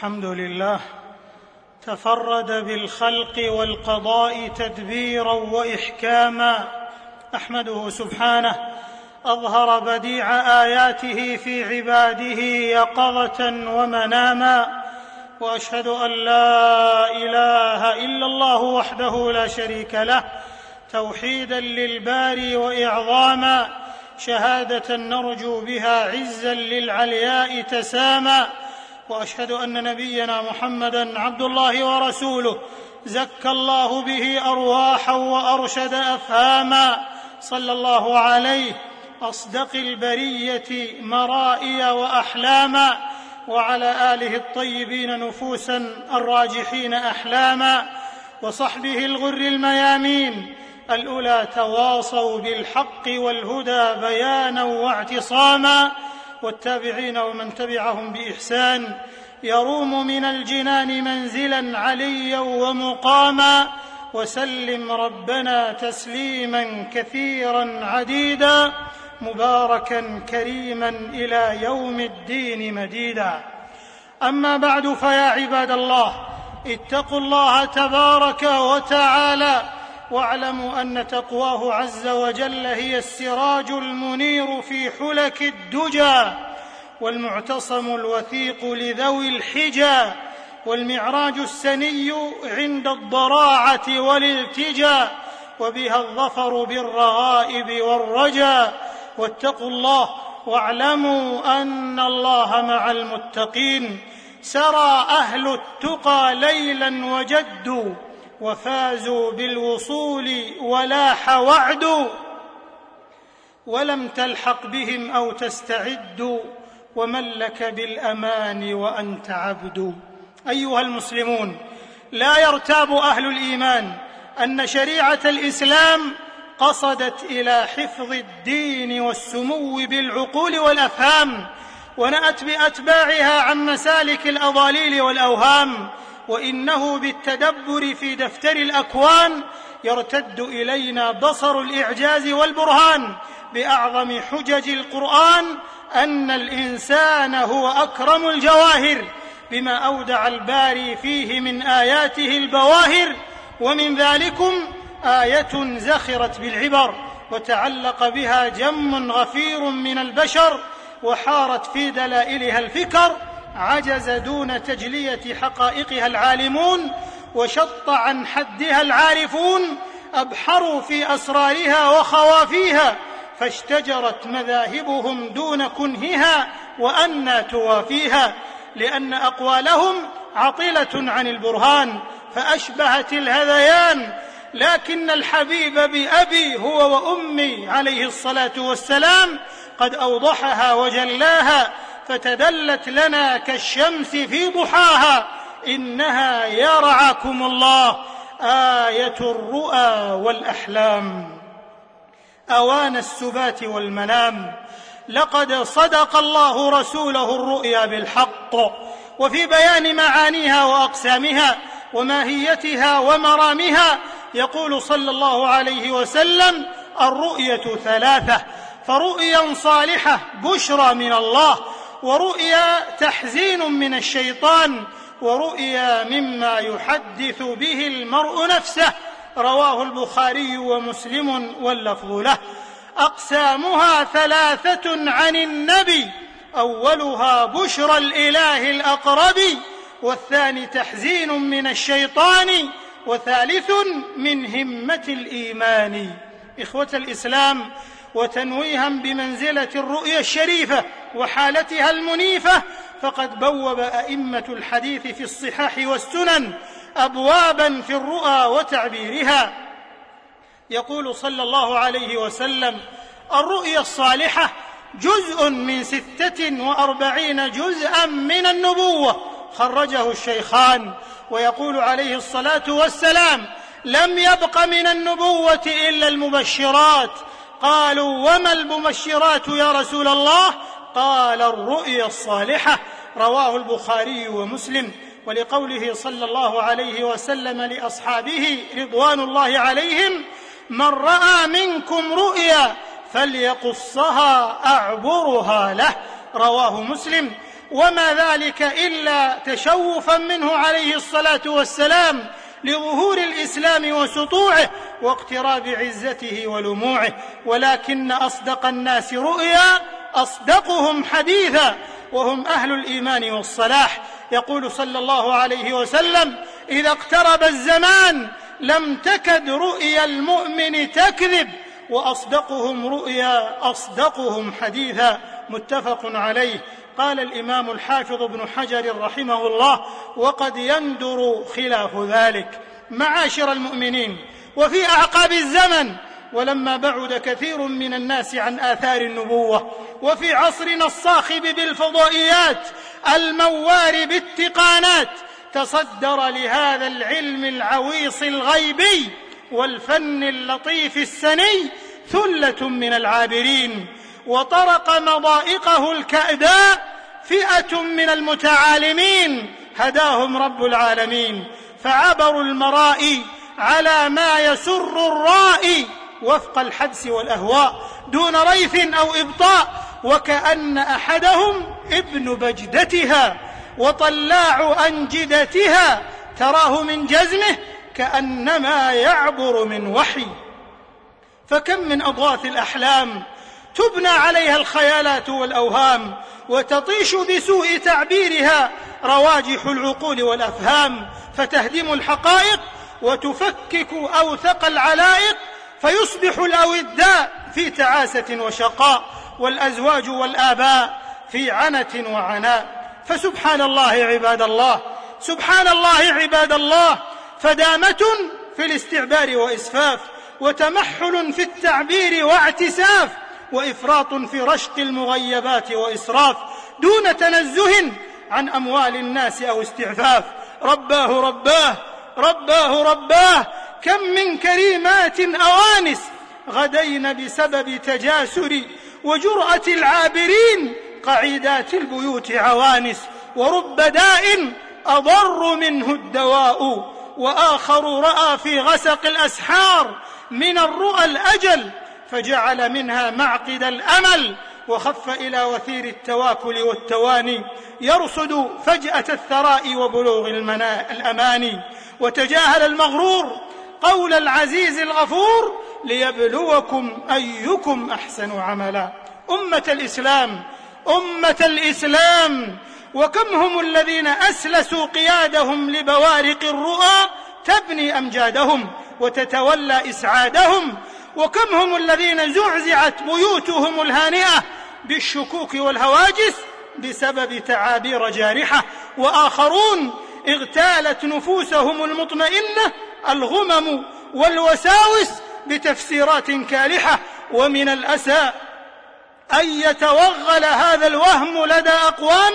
الحمد لله تفرد بالخلق والقضاء تدبيرا واحكاما. أحمده سبحانه أظهر بديع آياته في عباده يقظة ومناما. وأشهد أن لا إله إلا الله وحده لا شريك له توحيدا للباري واعظاما. شهادة نرجو بها عزا للعلياء تساما. وأشهد أن نبينا محمدا عبد الله ورسوله زكى الله به ارواحا وأرشد افهاما. صلى الله عليه أصدق البرية مرائي واحلاما وعلى آله الطيبين نفوسا الراجحين احلاما وصحبه الغر الميامين الأولى تواصوا بالحق والهدى بيانا واعتصاما. والتابعين ومن تبعهم بإحسان يروم من الجنان منزلا عليا ومقاما وسلم ربنا تسليما كثيرا عديدا مباركا كريما إلى يوم الدين مديدا. أما بعد فيا عباد الله اتقوا الله تبارك وتعالى واعلموا أن تقواه عز وجل هي السراج المنير في حلك الدجى والمعتصم الوثيق لذوي الحجى والمعراج السني عند الضراعة والالتجاء وبها الظفر بالرغائب والرجاء واتقوا الله واعلموا أن الله مع المتقين سرى أهل التقى ليلا وجدوا وفازوا بالوصول ولاح وعد ولم تلحق بهم أو تستعد ومن لك بالأمان وأنت عبد. أيها المسلمون لا يرتاب أهل الإيمان أن شريعة الإسلام قصدت إلى حفظ الدين والسمو بالعقول والأفهام ونأت بأتباعها عن مسالك الأضاليل والأوهام وإنه بالتدبر في دفتر الأكوان يرتد إلينا بصر الإعجاز والبرهان بأعظم حجج القرآن أن الإنسان هو أكرم الجواهر بما أودع الباري فيه من آياته البواهر ومن ذلكم آية زخرت بالعبر وتعلق بها جم غفير من البشر وحارت في دلائلها الفكر عجز دون تجلية حقائقها العالمون وشط عن حدها العارفون أبحروا في أسرارها وخوافيها فاشتجرت مذاهبهم دون كنهها وانى توافيها لأن أقوالهم عطلة عن البرهان فأشبهت الهذيان لكن الحبيب بأبي هو وأمي عليه الصلاة والسلام قد أوضحها وجلاها فتدلت لنا كالشمس في ضحاها إنها يرعاكم الله آية الرؤى والأحلام. أوان السبات والمنام لقد صدق الله رسوله الرؤيا بالحق وفي بيان معانيها وأقسامها وماهيتها ومرامها يقول صلى الله عليه وسلم الرؤية ثلاثة فرؤيا صالحة بشرى من الله ورؤيا تحزين من الشيطان ورؤيا مما يحدث به المرء نفسه. رواه البخاري ومسلم واللفظ له. أقسامها ثلاثة عن النبي أولها بشرى الإله الأقرب والثاني تحزين من الشيطان وثالث من همة الإيمان. إخوة الإسلام وتنويها بمنزلة الرؤيا الشريفة وحالتها المنيفة فقد بوب أئمة الحديث في الصحاح والسنن ابوابا في الرؤى وتعبيرها. يقول صلى الله عليه وسلم الرؤيا الصالحة جزء من ستة وأربعين جزءا من النبوة. خرجه الشيخان ويقول عليه الصلاة والسلام لم يبق من النبوة إلا المبشرات قالوا وما المبشرات يا رسول الله؟ قال الرؤيا الصالحة. رواه البخاري ومسلم. ولقوله صلى الله عليه وسلم لأصحابه رضوان الله عليهم من رأى منكم رؤيا فليقصها أعبرها له. رواه مسلم. وما ذلك إلا تشوفا منه عليه الصلاة والسلام. لظهور الإسلام وسطوعه واقتراب عزته ولموعه ولكن أصدق الناس رؤيا أصدقهم حديثا وهم أهل الإيمان والصلاح. يقول صلى الله عليه وسلم إذا اقترب الزمان لم تكد رؤيا المؤمن تكذب وأصدقهم رؤيا أصدقهم حديثا. متفق عليه. قال الإمام الحافظ ابن حجر رحمه الله وقد يندر خلاف ذلك معاشر المؤمنين وفي أعقاب الزمن ولما بعد كثير من الناس عن آثار النبوة وفي عصرنا الصاخب بالفضائيات الموار بالتقانات تصدر لهذا العلم العويص الغيبي والفن اللطيف السني ثلة من العابرين وطرق مضائقه الكأداء فئة من المتعالمين هداهم رب العالمين فعبروا المرائي على ما يسر الرائي وفق الحدس والأهواء دون ريث أو إبطاء وكأن أحدهم ابن بجدتها وطلاع أنجدتها تراه من جزمه كأنما يعبر من وحي. فكم من أضغاث الأحلام تبنى عليها الخيالات والأوهام وتطيش بسوء تعبيرها رواجح العقول والأفهام فتهدم الحقائق وتفكك أوثق العلائق فيصبح الاوداء في تعاسة وشقاء والأزواج والآباء في عنة وعناء. فسبحان الله عباد الله سبحان الله عباد الله فدامة في الاستعبار وإسفاف وتمحل في التعبير واعتساف وإفراط في رشق المغيبات وإسراف دون تنزه عن أموال الناس أو استعفاف. رباه رباه رباه رباه. كم من كريمات أوانس غدين بسبب تجاسر وجرأة العابرين قعيدات البيوت عوانس. ورب داء أضر منه الدواء وآخر رأى في غسق الأسحار من الرؤى الأجل فجعل منها معقد الأمل وخف إلى وثير التواكل والتواني يرصد فجأة الثراء وبلوغ الأماني. وتجاهل المغرور قول العزيز الغفور ليبلوكم أيكم أحسن عملا. أمة الإسلام أمة الإسلام. وكم هم الذين أسلسوا قيادهم لبوارق الرؤى تبني أمجادهم وتتولى إسعادهم وكم هم الذين زعزعت بيوتهم الهانئة بالشكوك والهواجس بسبب تعابير جارحة وآخرون اغتالت نفوسهم المطمئنة الغمم والوساوس بتفسيرات كالحة ومن الأسى أن يتوغل هذا الوهم لدى أقوام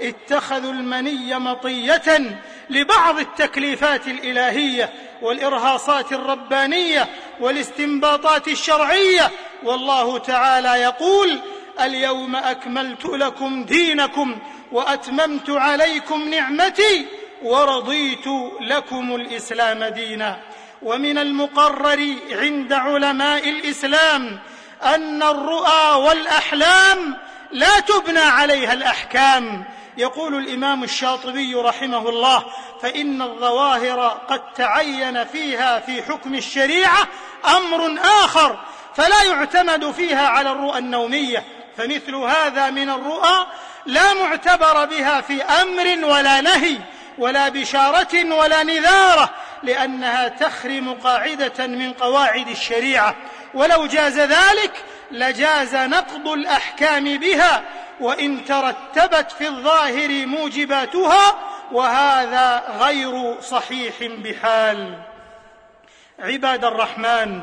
اتخذوا المني مطية لبعض التكليفات الإلهية والإرهاصات الربانية والاستنباطات الشرعية. والله تعالى يقول اليوم أكملت لكم دينكم وأتممت عليكم نعمتي ورضيت لكم الإسلام دينا. ومن المقرر عند علماء الإسلام أن الرؤى والأحلام لا تبنى عليها الأحكام. يقول الإمام الشاطبي رحمه الله فإن الظواهر قد تعين فيها في حكم الشريعة أمر آخر فلا يعتمد فيها على الرؤى النومية فمثل هذا من الرؤى لا معتبر بها في أمر ولا نهي ولا بشارة ولا نذارة لأنها تخرم قاعدة من قواعد الشريعة. ولو جاز ذلك لجاز نقض الأحكام بها وإن ترتبت في الظاهر موجباتها وهذا غير صحيح بحال. عباد الرحمن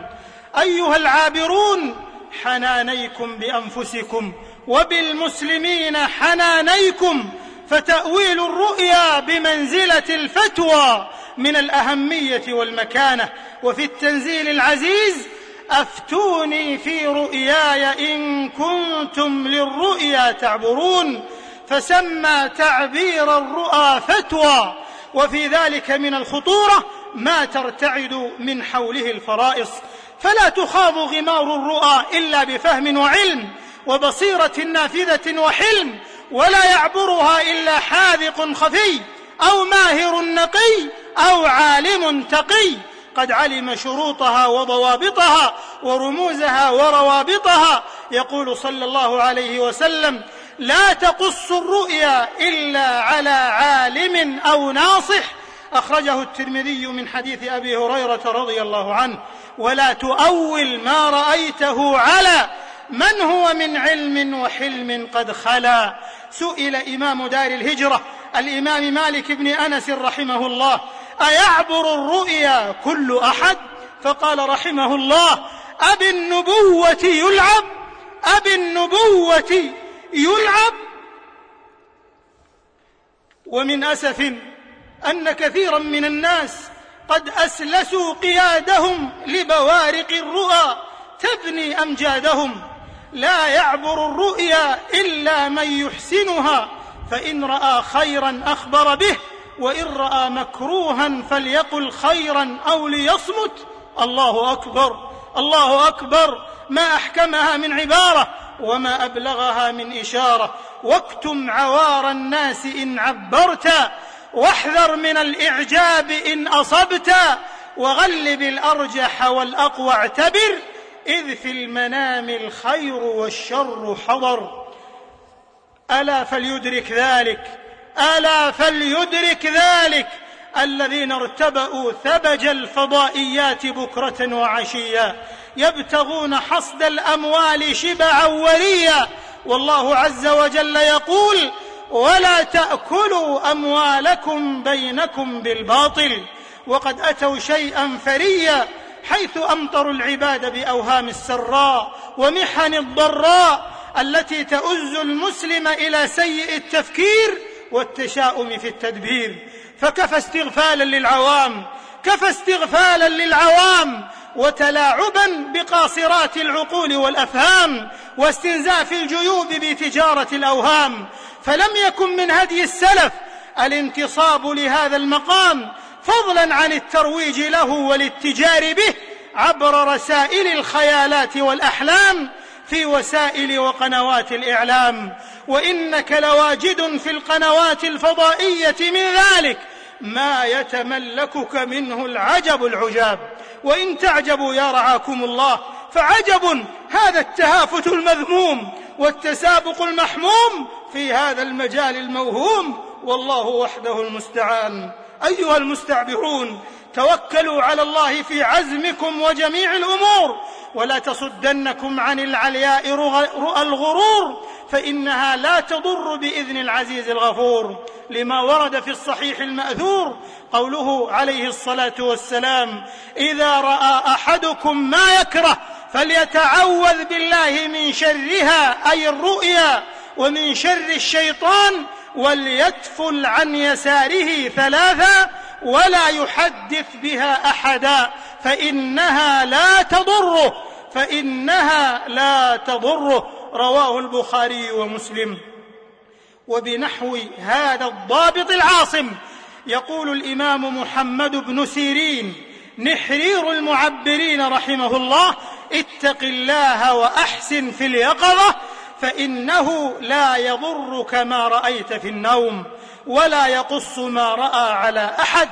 أيها العابرون حنانيكم بأنفسكم وبالمسلمين حنانيكم فتأويل الرؤيا بمنزلة الفتوى من الأهمية والمكانة وفي التنزيل العزيز أفتوني في رؤياي إن كنتم للرؤيا تعبرون فسمى تعبير الرؤى فتوى وفي ذلك من الخطورة ما ترتعد من حوله الفرائص. فلا تخاض غمار الرؤى إلا بفهم وعلم وبصيرة نافذة وحلم ولا يعبرها إلا حاذق خفي أو ماهر نقي أو عالم تقي. قد علم شروطها وضوابطها ورموزها وروابطها. يقول صلى الله عليه وسلم لا تقص الرؤيا إلا على عالم أو ناصح. أخرجه الترمذي من حديث أبي هريرة رضي الله عنه ولا تؤول ما رأيته على من هو من علم وحلم قد خلا. سئل إمام دار الهجرة الإمام مالك بن أنس رحمه الله أيعبر الرؤيا كل أحد؟ فقال رحمه الله أبي النبوة يلعب أبي النبوة يلعب. ومن أسف أن كثيرا من الناس قد أسلسوا قيادهم لبوارق الرؤى تبني أمجادهم. لا يعبر الرؤيا إلا من يحسنها فإن رأى خيرا أخبر به. وإن رأى مكروها فليقل خيرا أو ليصمت. الله أكبر الله أكبر. ما أحكمها من عبارة وما أبلغها من إشارة. واكتم عوار الناس إن عبرت واحذر من الإعجاب إن أصبت وغلب الأرجح والأقوى اعتبر. إذ في المنام الخير والشر حضر. ألا فليدرك ذلك؟ ألا فليدرك ذلك الذين ارتبأوا ثبج الفضائيات بكرة وعشيا يبتغون حصد الأموال شبعا وريا. والله عز وجل يقول ولا تأكلوا أموالكم بينكم بالباطل. وقد أتوا شيئا فريا حيث أمطروا العباد بأوهام السراء ومحن الضراء التي تؤز المسلم إلى سيء التفكير والتشاؤم في التدبير. فكفى استغفالا للعوام كفى استغفالا للعوام وتلاعبا بقاصرات العقول والأفهام واستنزاف الجيوب بتجارة الأوهام. فلم يكن من هدي السلف الانتصاب لهذا المقام فضلا عن الترويج له والاتجار به عبر رسائل الخيالات والأحلام في وسائل وقنوات الإعلام. وإنك لواجد في القنوات الفضائية من ذلك. ما يتملكك منه العجب العجاب. وإن تعجبوا يا رعاكم الله فعجب هذا التهافت المذموم والتسابق المحموم في هذا المجال الموهوم. والله وحده المستعان. أيها المستعبرون توكلوا على الله في عزمكم وجميع الأمور ولا تصدنكم عن العلياء رؤى الغرور فإنها لا تضر بإذن العزيز الغفور لما ورد في الصحيح الماثور قوله عليه الصلاة والسلام إذا رأى أحدكم ما يكره فليتعوذ بالله من شرها أي الرؤيا ومن شر الشيطان وليتفل عن يساره ثلاثا ولا يحدث بها أحدا فإنها لا تضره فإنها لا تضره رواه البخاري ومسلم. وبنحو هذا الضابط العاصم يقول الإمام محمد بن سيرين نحرير المعبرين رحمه الله اتق الله وأحسن في اليقظة فإنه لا يضرك ما رأيت في النوم ولا يقص ما رأى على أحد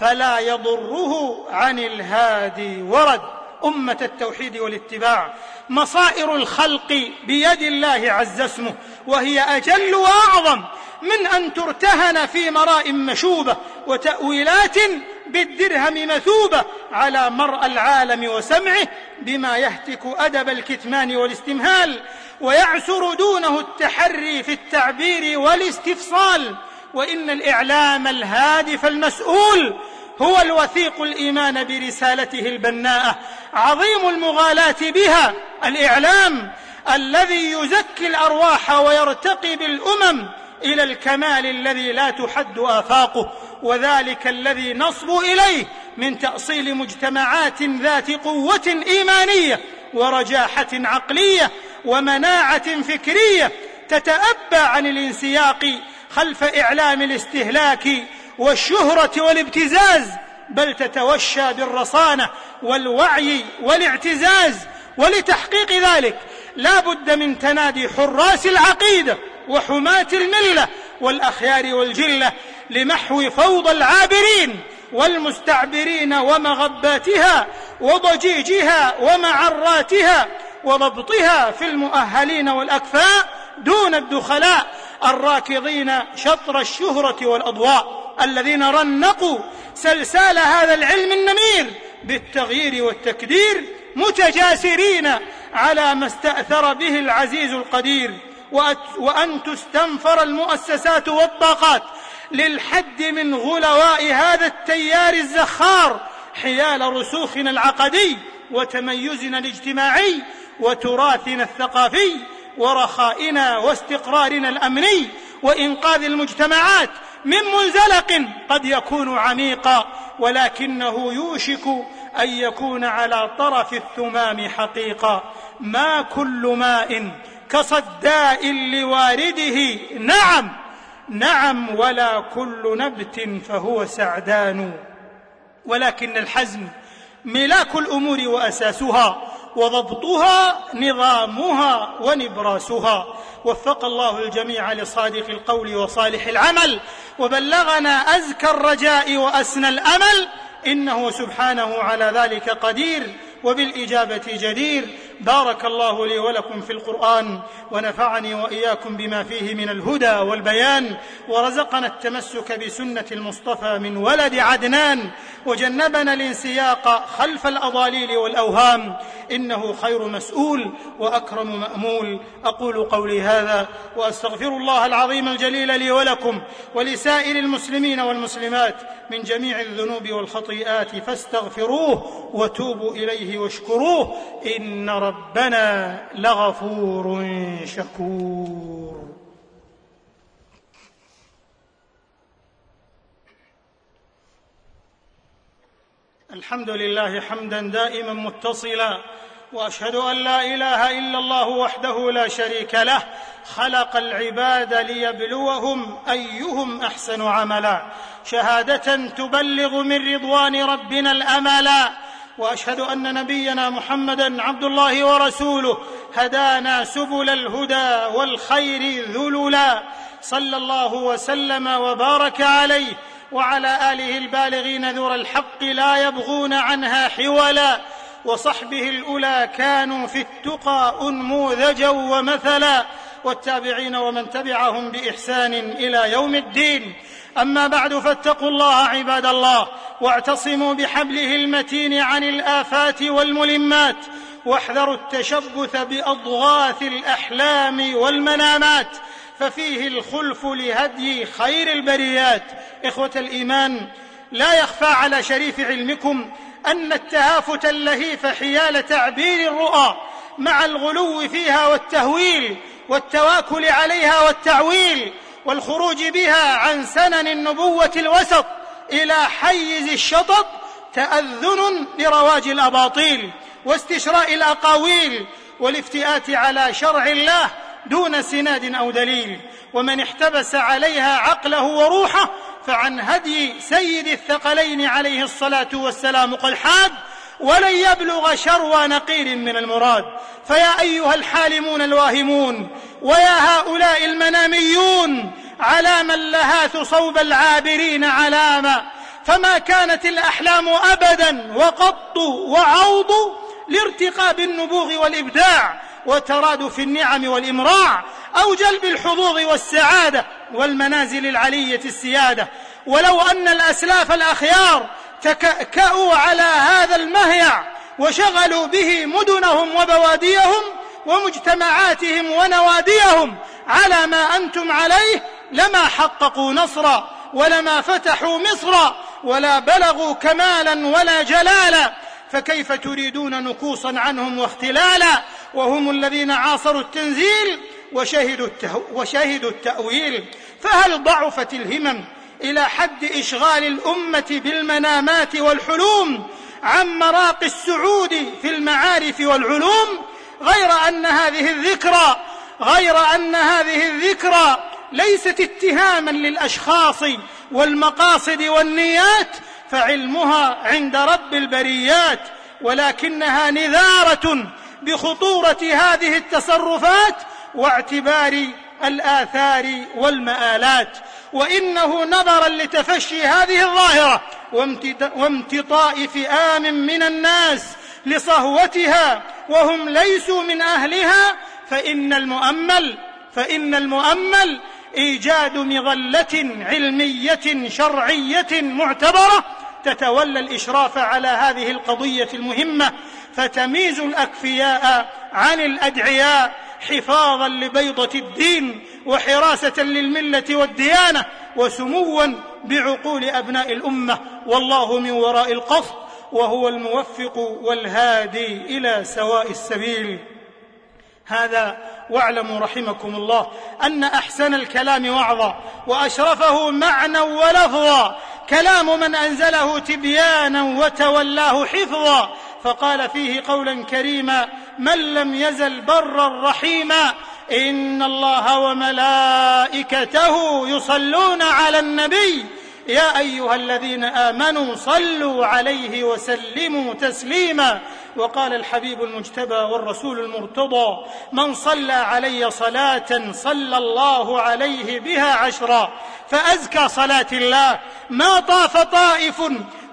فلا يضره عن الهادي ورد. أمة التوحيد والاتباع. مصائر الخلق بيد الله عز اسمه وهي أجل وأعظم من أن ترتهن في مراء مشوبة وتأويلات بالدرهم مثوبة على مرء العالم وسمعه بما يهتك أدب الكتمان والاستمهال ويعسر دونه التحري في التعبير والاستفصال وإن الإعلام الهادف المسؤول هو الوثيق الإيمان برسالته البناءة عظيم المغالاة بها الإعلام الذي يزكي الأرواح ويرتقي بالأمم إلى الكمال الذي لا تحد آفاقه وذلك الذي نصبو إليه من تأصيل مجتمعات ذات قوة إيمانية ورجاحة عقلية ومناعة فكرية تتأبى عن الانسياق خلف إعلام الاستهلاك والشهرة والابتزاز بل تتوشى بالرصانة والوعي والاعتزاز ولتحقيق ذلك. لا بد من تنادي حراس العقيدة وحماة الملة والأخيار والجلة لمحو فوضى العابرين والمستعبرين ومغباتها وضجيجها ومعراتها وضبطها في المؤهلين والأكفاء دون الدخلاء الراكضين شطر الشهرة والأضواء الذين رنقوا سلسال هذا العلم النمير بالتغيير والتكدير متجاسرين على ما استأثر به العزيز القدير وأن تستنفر المؤسسات والطاقات للحد من غلواء هذا التيار الزخار حيال رسوخنا العقدي وتميزنا الاجتماعي وتراثنا الثقافي ورخائنا واستقرارنا الأمني وإنقاذ المجتمعات من منزلق قد يكون عميقا ولكنه يوشك أن يكون على طرف الثمام حقيقا. ما كل ماء كصداء لوارده. نعم نعم ولا كل نبت فهو سعدان. ولكن الحزم ملاك الأمور وأساسها وضبطها نظامها ونبراسها. وفق الله الجميع لصادق القول وصالح العمل. وبلغنا أزكى الرجاء وأسنى الأمل. إنه سبحانه على ذلك قدير. وبالإجابة جدير. بارك الله لي ولكم في القرآن ونفعني وإياكم بما فيه من الهدى والبيان. ورزقنا التمسك بسنة المصطفى من ولد عدنان. وجنبنا الانسياق خلف الأضاليل والأوهام. إنه خير مسؤول وأكرم مأمول. أقول قولي هذا وأستغفر الله العظيم الجليل لي ولكم ولسائر المسلمين والمسلمات من جميع الذنوب والخطيئات فاستغفروه وتوبوا إليه واشكروه. إن ربنا لغفور شكور. الحمد لله حمدا دائما متصلا وأشهد أن لا إله إلا الله وحده لا شريك له خلق العباد ليبلوهم أيهم أحسن عملا. شهادة تبلغ من رضوان ربنا الاملا وأشهد أن نبينا محمدا عبد الله ورسوله هدانا سبل الهدى والخير ذللا صلى الله وسلم وبارك عليه وعلى آله البالغين ذر الحق لا يبغون عنها حولا. وصحبه الأولى كانوا في التقى انموذجا ومثلا والتابعين ومن تبعهم بإحسان إلى يوم الدين. أما بعد فاتقوا الله عباد الله واعتصموا بحبله المتين عن الآفات والملمات واحذروا التشبث بأضغاث الأحلام والمنامات ففيه الخلف لهدي خير البريات. إخوة الإيمان لا يخفى على شريف علمكم أن التهافت اللهيف حيال تعبير الرؤى مع الغلو فيها والتهويل والتواكل عليها والتعويل والخروج بها عن سنن النبوة الوسط إلى حيز الشطط تأذن لرواج الأباطيل واستشراء الأقاويل والافتئات على شرع الله دون سناد أو دليل ومن احتبس عليها عقله وروحه فعن هدي سيد الثقلين عليه الصلاة والسلام قد حاد ولن يبلغ شروى نقير من المراد. فيا أيها الحالمون الواهمون ويا هؤلاء المناميون على من لهاث صوب العابرين علاما. فما كانت الأحلام أبدا وقط وعوض لارتقاب النبوغ والإبداع وترادف النعم والإمراع أو جلب الحظوظ والسعادة. والمنازل العلية السيادة. ولو أن الأسلاف الأخيار تكاوا على هذا المهيع وشغلوا به مدنهم وبواديهم ومجتمعاتهم ونواديهم على ما أنتم عليه لما حققوا نصرا ولما فتحوا مصرا ولا بلغوا كمالا ولا جلالا فكيف تريدون نكوصا عنهم واختلالا؟ وهم الذين عاصروا التنزيل وشهدوا, التهو وشهدوا التأويل فهل ضعفت الهمم إلى حد إشغال الأمة بالمنامات والحلوم عن مراقي السعود في المعارف والعلوم؟ غير أن هذه الذكرى غير أن هذه الذكرى ليست اتهاما للأشخاص والمقاصد والنيات فعلمها عند رب البريات ولكنها نذارة بخطورة هذه التصرفات واعتبار الآثار والمآلات وإنه نظرا لتفشي هذه الظاهرة وامتطاء فئام من الناس لصهوتها وهم ليسوا من أهلها فإن المؤمل فإن المؤمل إيجاد مظلة علمية شرعية معتبرة تتولى الإشراف على هذه القضية المهمة فتميز الأكفياء عن الأدعياء حفاظا لبيضة الدين وحراسة للملة والديانة وسموا بعقول أبناء الأمة. والله من وراء القصد وهو الموفق والهادي إلى سواء السبيل. هذا واعلموا رحمكم الله أن أحسن الكلام وعظا وأشرفه معنى ولفظا كلام من أنزله تبيانا وتولاه حفظا فقال فيه قولا كريما من لم يزل برا رحيما إن الله وملائكته يصلون على النبي يا أيها الذين آمنوا صلوا عليه وسلموا تسليما. وقال الحبيب المجتبى والرسول المرتضى من صلى علي صلاة صلى الله عليه بها عشرا فأزكى صلاة الله. ما طاف طائف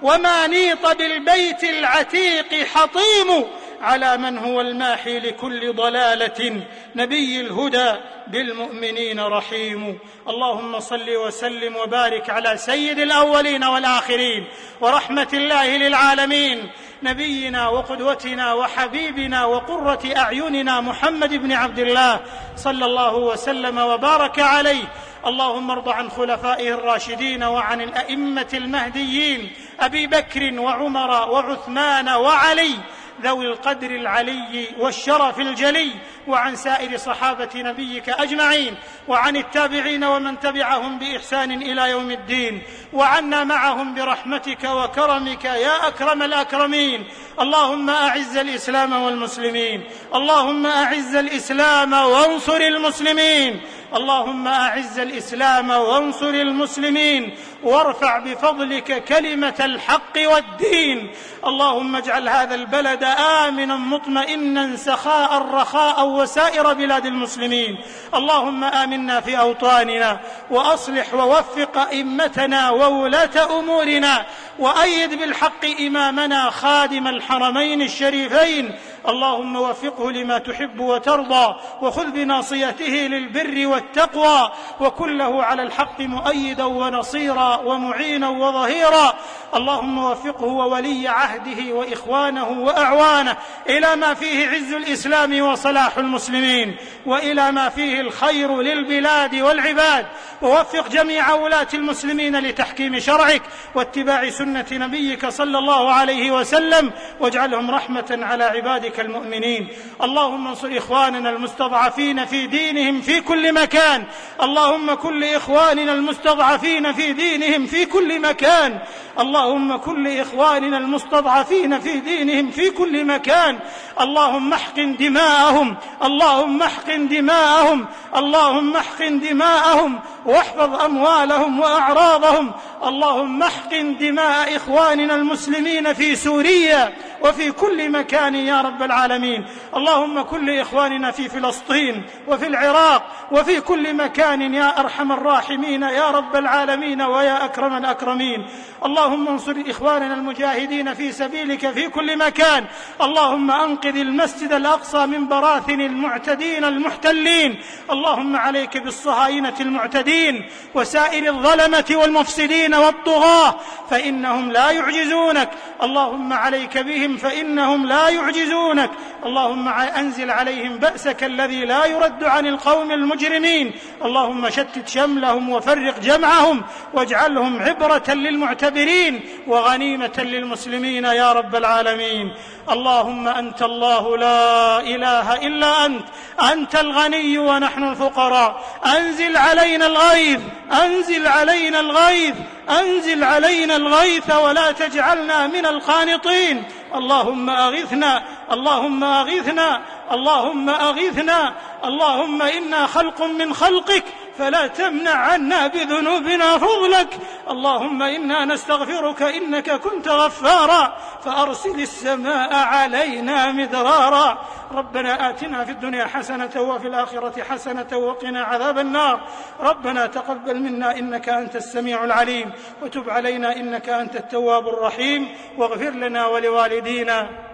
وما نيط بالبيت العتيق حطيم على من هو الماحي لكل ضلالة. نبي الهدى بالمؤمنين رحيم. اللهم صل وسلم وبارك على سيد الأولين والآخرين ورحمة الله للعالمين. نبينا وقدوتنا وحبيبنا وقرة أعيننا محمد بن عبد الله صلى الله وسلم وبارك عليه. اللهم ارض عن خلفائه الراشدين وعن الأئمة المهديين أبي بكر وعمر وعثمان وعلي. ذوي القدر العلي والشرف الجلي وعن سائر صحابة نبيك أجمعين وعن التابعين ومن تبعهم بإحسان إلى يوم الدين وعنا معهم برحمتك وكرمك يا أكرم الأكرمين. اللهم أعز الإسلام والمسلمين. اللهم أعز الإسلام وانصر المسلمين. اللهم أعز الإسلام وانصر المسلمين. وارفع بفضلك كلمة الحق والدين. اللهم اجعل هذا البلد آمنا مطمئنا سخاء رخاء وسائر بلاد المسلمين. اللهم آمنا في أوطاننا وأصلح ووفق أئمتنا وولاة أمورنا وأيد بالحق إمامنا خادم الحرمين الشريفين. اللهم وفقه لما تحب وترضى وخذ بناصيته للبر والتقوى وكن له على الحق مؤيدا ونصيرا. ومعينا وظهيرا. اللهم وفقه وولي عهده وإخوانه وأعوانه. إلى ما فيه عز الإسلام وصلاح المسلمين. وإلى ما فيه الخير للبلاد والعباد. ووفق جميع ولاة المسلمين لتحكيم شرعك واتباع سنة نبيك صلى الله عليه وسلم. واجعلهم رحمة على عبادك المؤمنين. اللهم انصر إخواننا المستضعفين في دينهم في كل مكان. اللهم كل إخواننا المستضعفين في دينهم في كل مكان. اللهم كل إخواننا المستضعفين في دينهم في كل مكان. اللهم احقن دماءهم. اللهم احقن دماءهم. اللهم احقن دماءهم. واحفظ أموالهم وأعراضهم. اللهم احقن دماء إخواننا المسلمين في سوريا وفي كل مكان يا رب العالمين. اللهم كل إخواننا في فلسطين وفي العراق وفي كل مكان يا أرحم الراحمين يا رب العالمين ويا أكرم الأكرمين. اللهم انصر إخواننا المجاهدين في سبيلك في كل مكان. اللهم أنقذ المسجد الأقصى من براثن المعتدين المحتلين. اللهم عليك بالصهاينة المعتدين وسائر الظلمة والمفسدين. والطغاة فإنهم لا يعجزونك. اللهم عليك بهم فإنهم لا يعجزونك. اللهم أنزل عليهم بأسك الذي لا يرد عن القوم المجرمين. اللهم شتت شملهم وفرق جمعهم واجعلهم عبرة للمعتبرين وغنيمة للمسلمين يا رب العالمين. اللهم أنت الله لا إله إلا أنت أنت الغني ونحن الفقراء. أنزل علينا الغيث أنزل علينا الغيث أنزل علينا الغيث ولا تجعلنا من القانطين. اللهم أغثنا اللهم أغثنا اللهم أغثنا اللهم إنا خلق من خلقك. فلا تمنع عنا بذنوبنا فضلك. اللهم إنا نستغفرك إنك كنت غفارا. فأرسل السماء علينا مدرارا. ربنا آتنا في الدنيا حسنة وفي الآخرة حسنة وقنا عذاب النار. ربنا تقبل منا إنك أنت السميع العليم. وتب علينا إنك أنت التواب الرحيم. واغفر لنا ولوالدينا.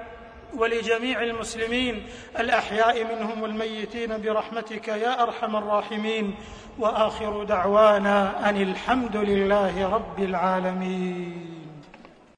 ولجميع المسلمين الأحياء منهم والميتين برحمتك يا أرحم الراحمين وآخر دعوانا أن الحمد لله رب العالمين